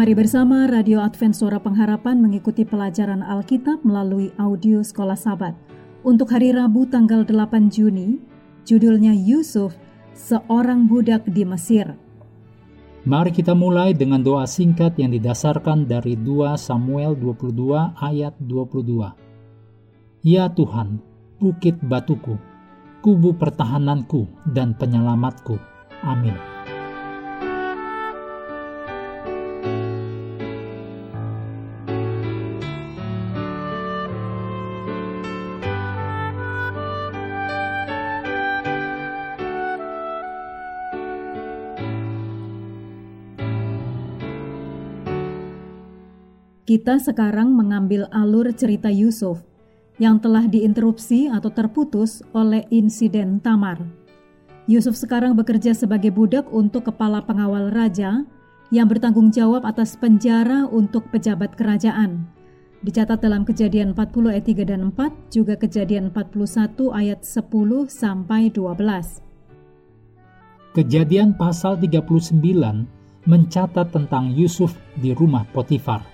Mari bersama Radio Advent Suara Pengharapan mengikuti pelajaran Alkitab melalui audio Sekolah Sabat. Untuk hari Rabu tanggal 8 Juni, judulnya Yusuf, seorang budak di Mesir. Mari kita mulai dengan doa singkat yang didasarkan dari 2 Samuel 22 ayat 22. Ya Tuhan, bukit batuku, kubu pertahananku dan penyelamatku. Amin. Kita sekarang mengambil alur cerita Yusuf yang telah diinterupsi atau terputus oleh insiden Tamar. Yusuf sekarang bekerja sebagai budak untuk kepala pengawal raja yang bertanggung jawab atas penjara untuk pejabat kerajaan. Dicatat dalam kejadian 40 ayat 3 dan 4, juga kejadian 41 ayat 10 sampai 12. Kejadian pasal 39 mencatat tentang Yusuf di rumah Potifar.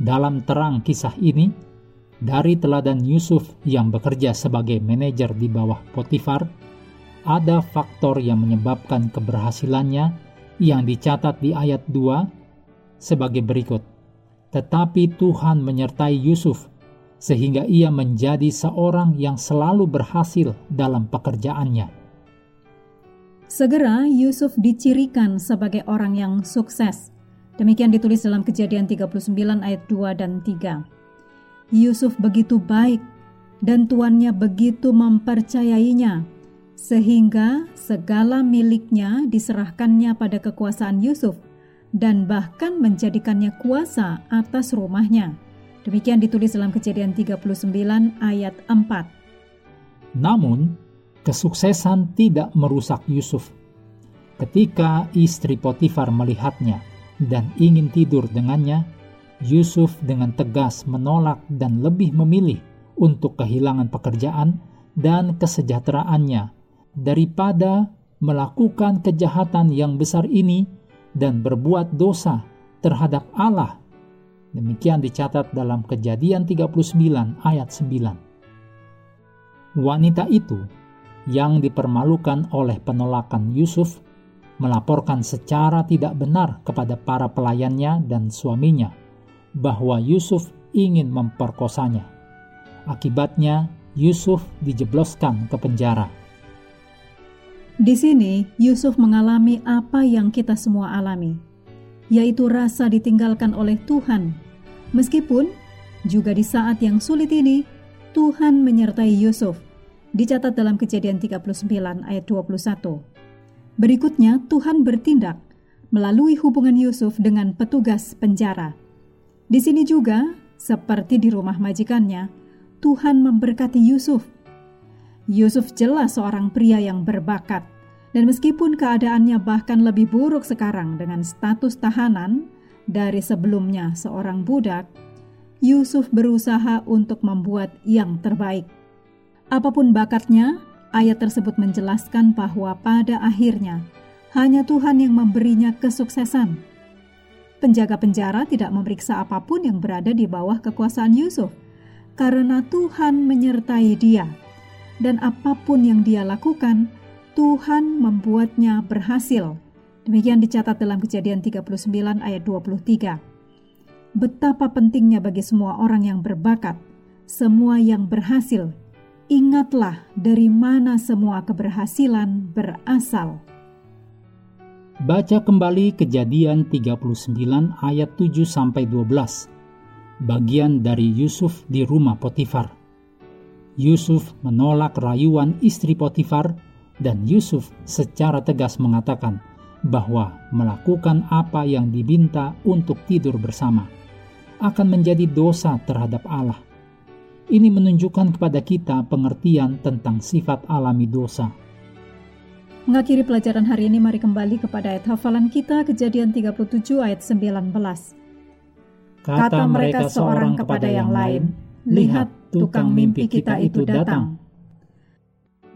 Dalam terang kisah ini, dari teladan Yusuf yang bekerja sebagai manajer di bawah Potifar, ada faktor yang menyebabkan keberhasilannya yang dicatat di ayat 2 sebagai berikut. Tetapi Tuhan menyertai Yusuf sehingga ia menjadi seorang yang selalu berhasil dalam pekerjaannya. Segera Yusuf dicirikan sebagai orang yang sukses Demikian ditulis dalam kejadian 39 ayat 2 dan 3. Yusuf begitu baik dan tuannya begitu mempercayainya sehingga segala miliknya diserahkannya pada kekuasaan Yusuf dan bahkan menjadikannya kuasa atas rumahnya. Demikian ditulis dalam kejadian 39 ayat 4. Namun, kesuksesan tidak merusak Yusuf. Ketika istri Potifar melihatnya, dan ingin tidur dengannya, Yusuf dengan tegas menolak dan lebih memilih untuk kehilangan pekerjaan dan kesejahteraannya daripada melakukan kejahatan yang besar ini dan berbuat dosa terhadap Allah. Demikian dicatat dalam Kejadian 39 ayat 9. Wanita itu yang dipermalukan oleh penolakan Yusuf melaporkan secara tidak benar kepada para pelayannya dan suaminya bahwa Yusuf ingin memperkosanya. Akibatnya, Yusuf dijebloskan ke penjara. Di sini, Yusuf mengalami apa yang kita semua alami, yaitu rasa ditinggalkan oleh Tuhan. Meskipun juga di saat yang sulit ini, Tuhan menyertai Yusuf. Dicatat dalam kejadian 39 ayat 21. Berikutnya, Tuhan bertindak melalui hubungan Yusuf dengan petugas penjara. Di sini juga, seperti di rumah majikannya, Tuhan memberkati Yusuf. Yusuf jelas seorang pria yang berbakat, dan meskipun keadaannya bahkan lebih buruk sekarang dengan status tahanan dari sebelumnya seorang budak, Yusuf berusaha untuk membuat yang terbaik. Apa pun bakatnya, Ayat tersebut menjelaskan bahwa pada akhirnya hanya Tuhan yang memberinya kesuksesan. Penjaga penjara tidak memeriksa apa pun yang berada di bawah kekuasaan Yusuf, karena Tuhan menyertai dia, dan apa pun yang dia lakukan, Tuhan membuatnya berhasil. Demikian dicatat dalam Kejadian 39 ayat 23. Betapa pentingnya bagi semua orang yang berbakat, semua yang berhasil ingatlah dari mana semua keberhasilan berasal. Baca kembali kejadian 39 ayat 7 sampai 12. Bagian dari Yusuf di rumah Potifar. Yusuf menolak rayuan istri Potifar dan Yusuf secara tegas mengatakan bahwa melakukan apa yang diminta untuk tidur bersama akan menjadi dosa terhadap Allah ini menunjukkan kepada kita pengertian tentang sifat alami dosa. Mengakhiri pelajaran hari ini, mari kembali kepada ayat hafalan kita, kejadian 37 ayat 19. Kata mereka seorang kepada yang lain, Lihat, tukang mimpi kita itu datang.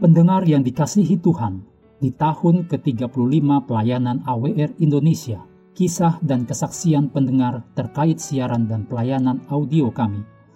Pendengar yang dikasihi Tuhan, di tahun ke-35 pelayanan AWR Indonesia, kisah dan kesaksian pendengar terkait siaran dan pelayanan audio kami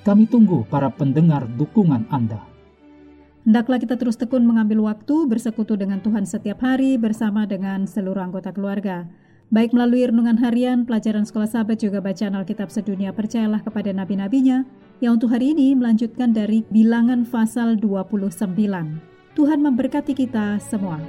Kami tunggu para pendengar dukungan Anda. Hendaklah kita terus tekun mengambil waktu bersekutu dengan Tuhan setiap hari bersama dengan seluruh anggota keluarga. Baik melalui renungan harian, pelajaran sekolah sahabat juga bacaan Alkitab sedunia percayalah kepada nabi-nabinya yang untuk hari ini melanjutkan dari bilangan pasal 29. Tuhan memberkati kita semua.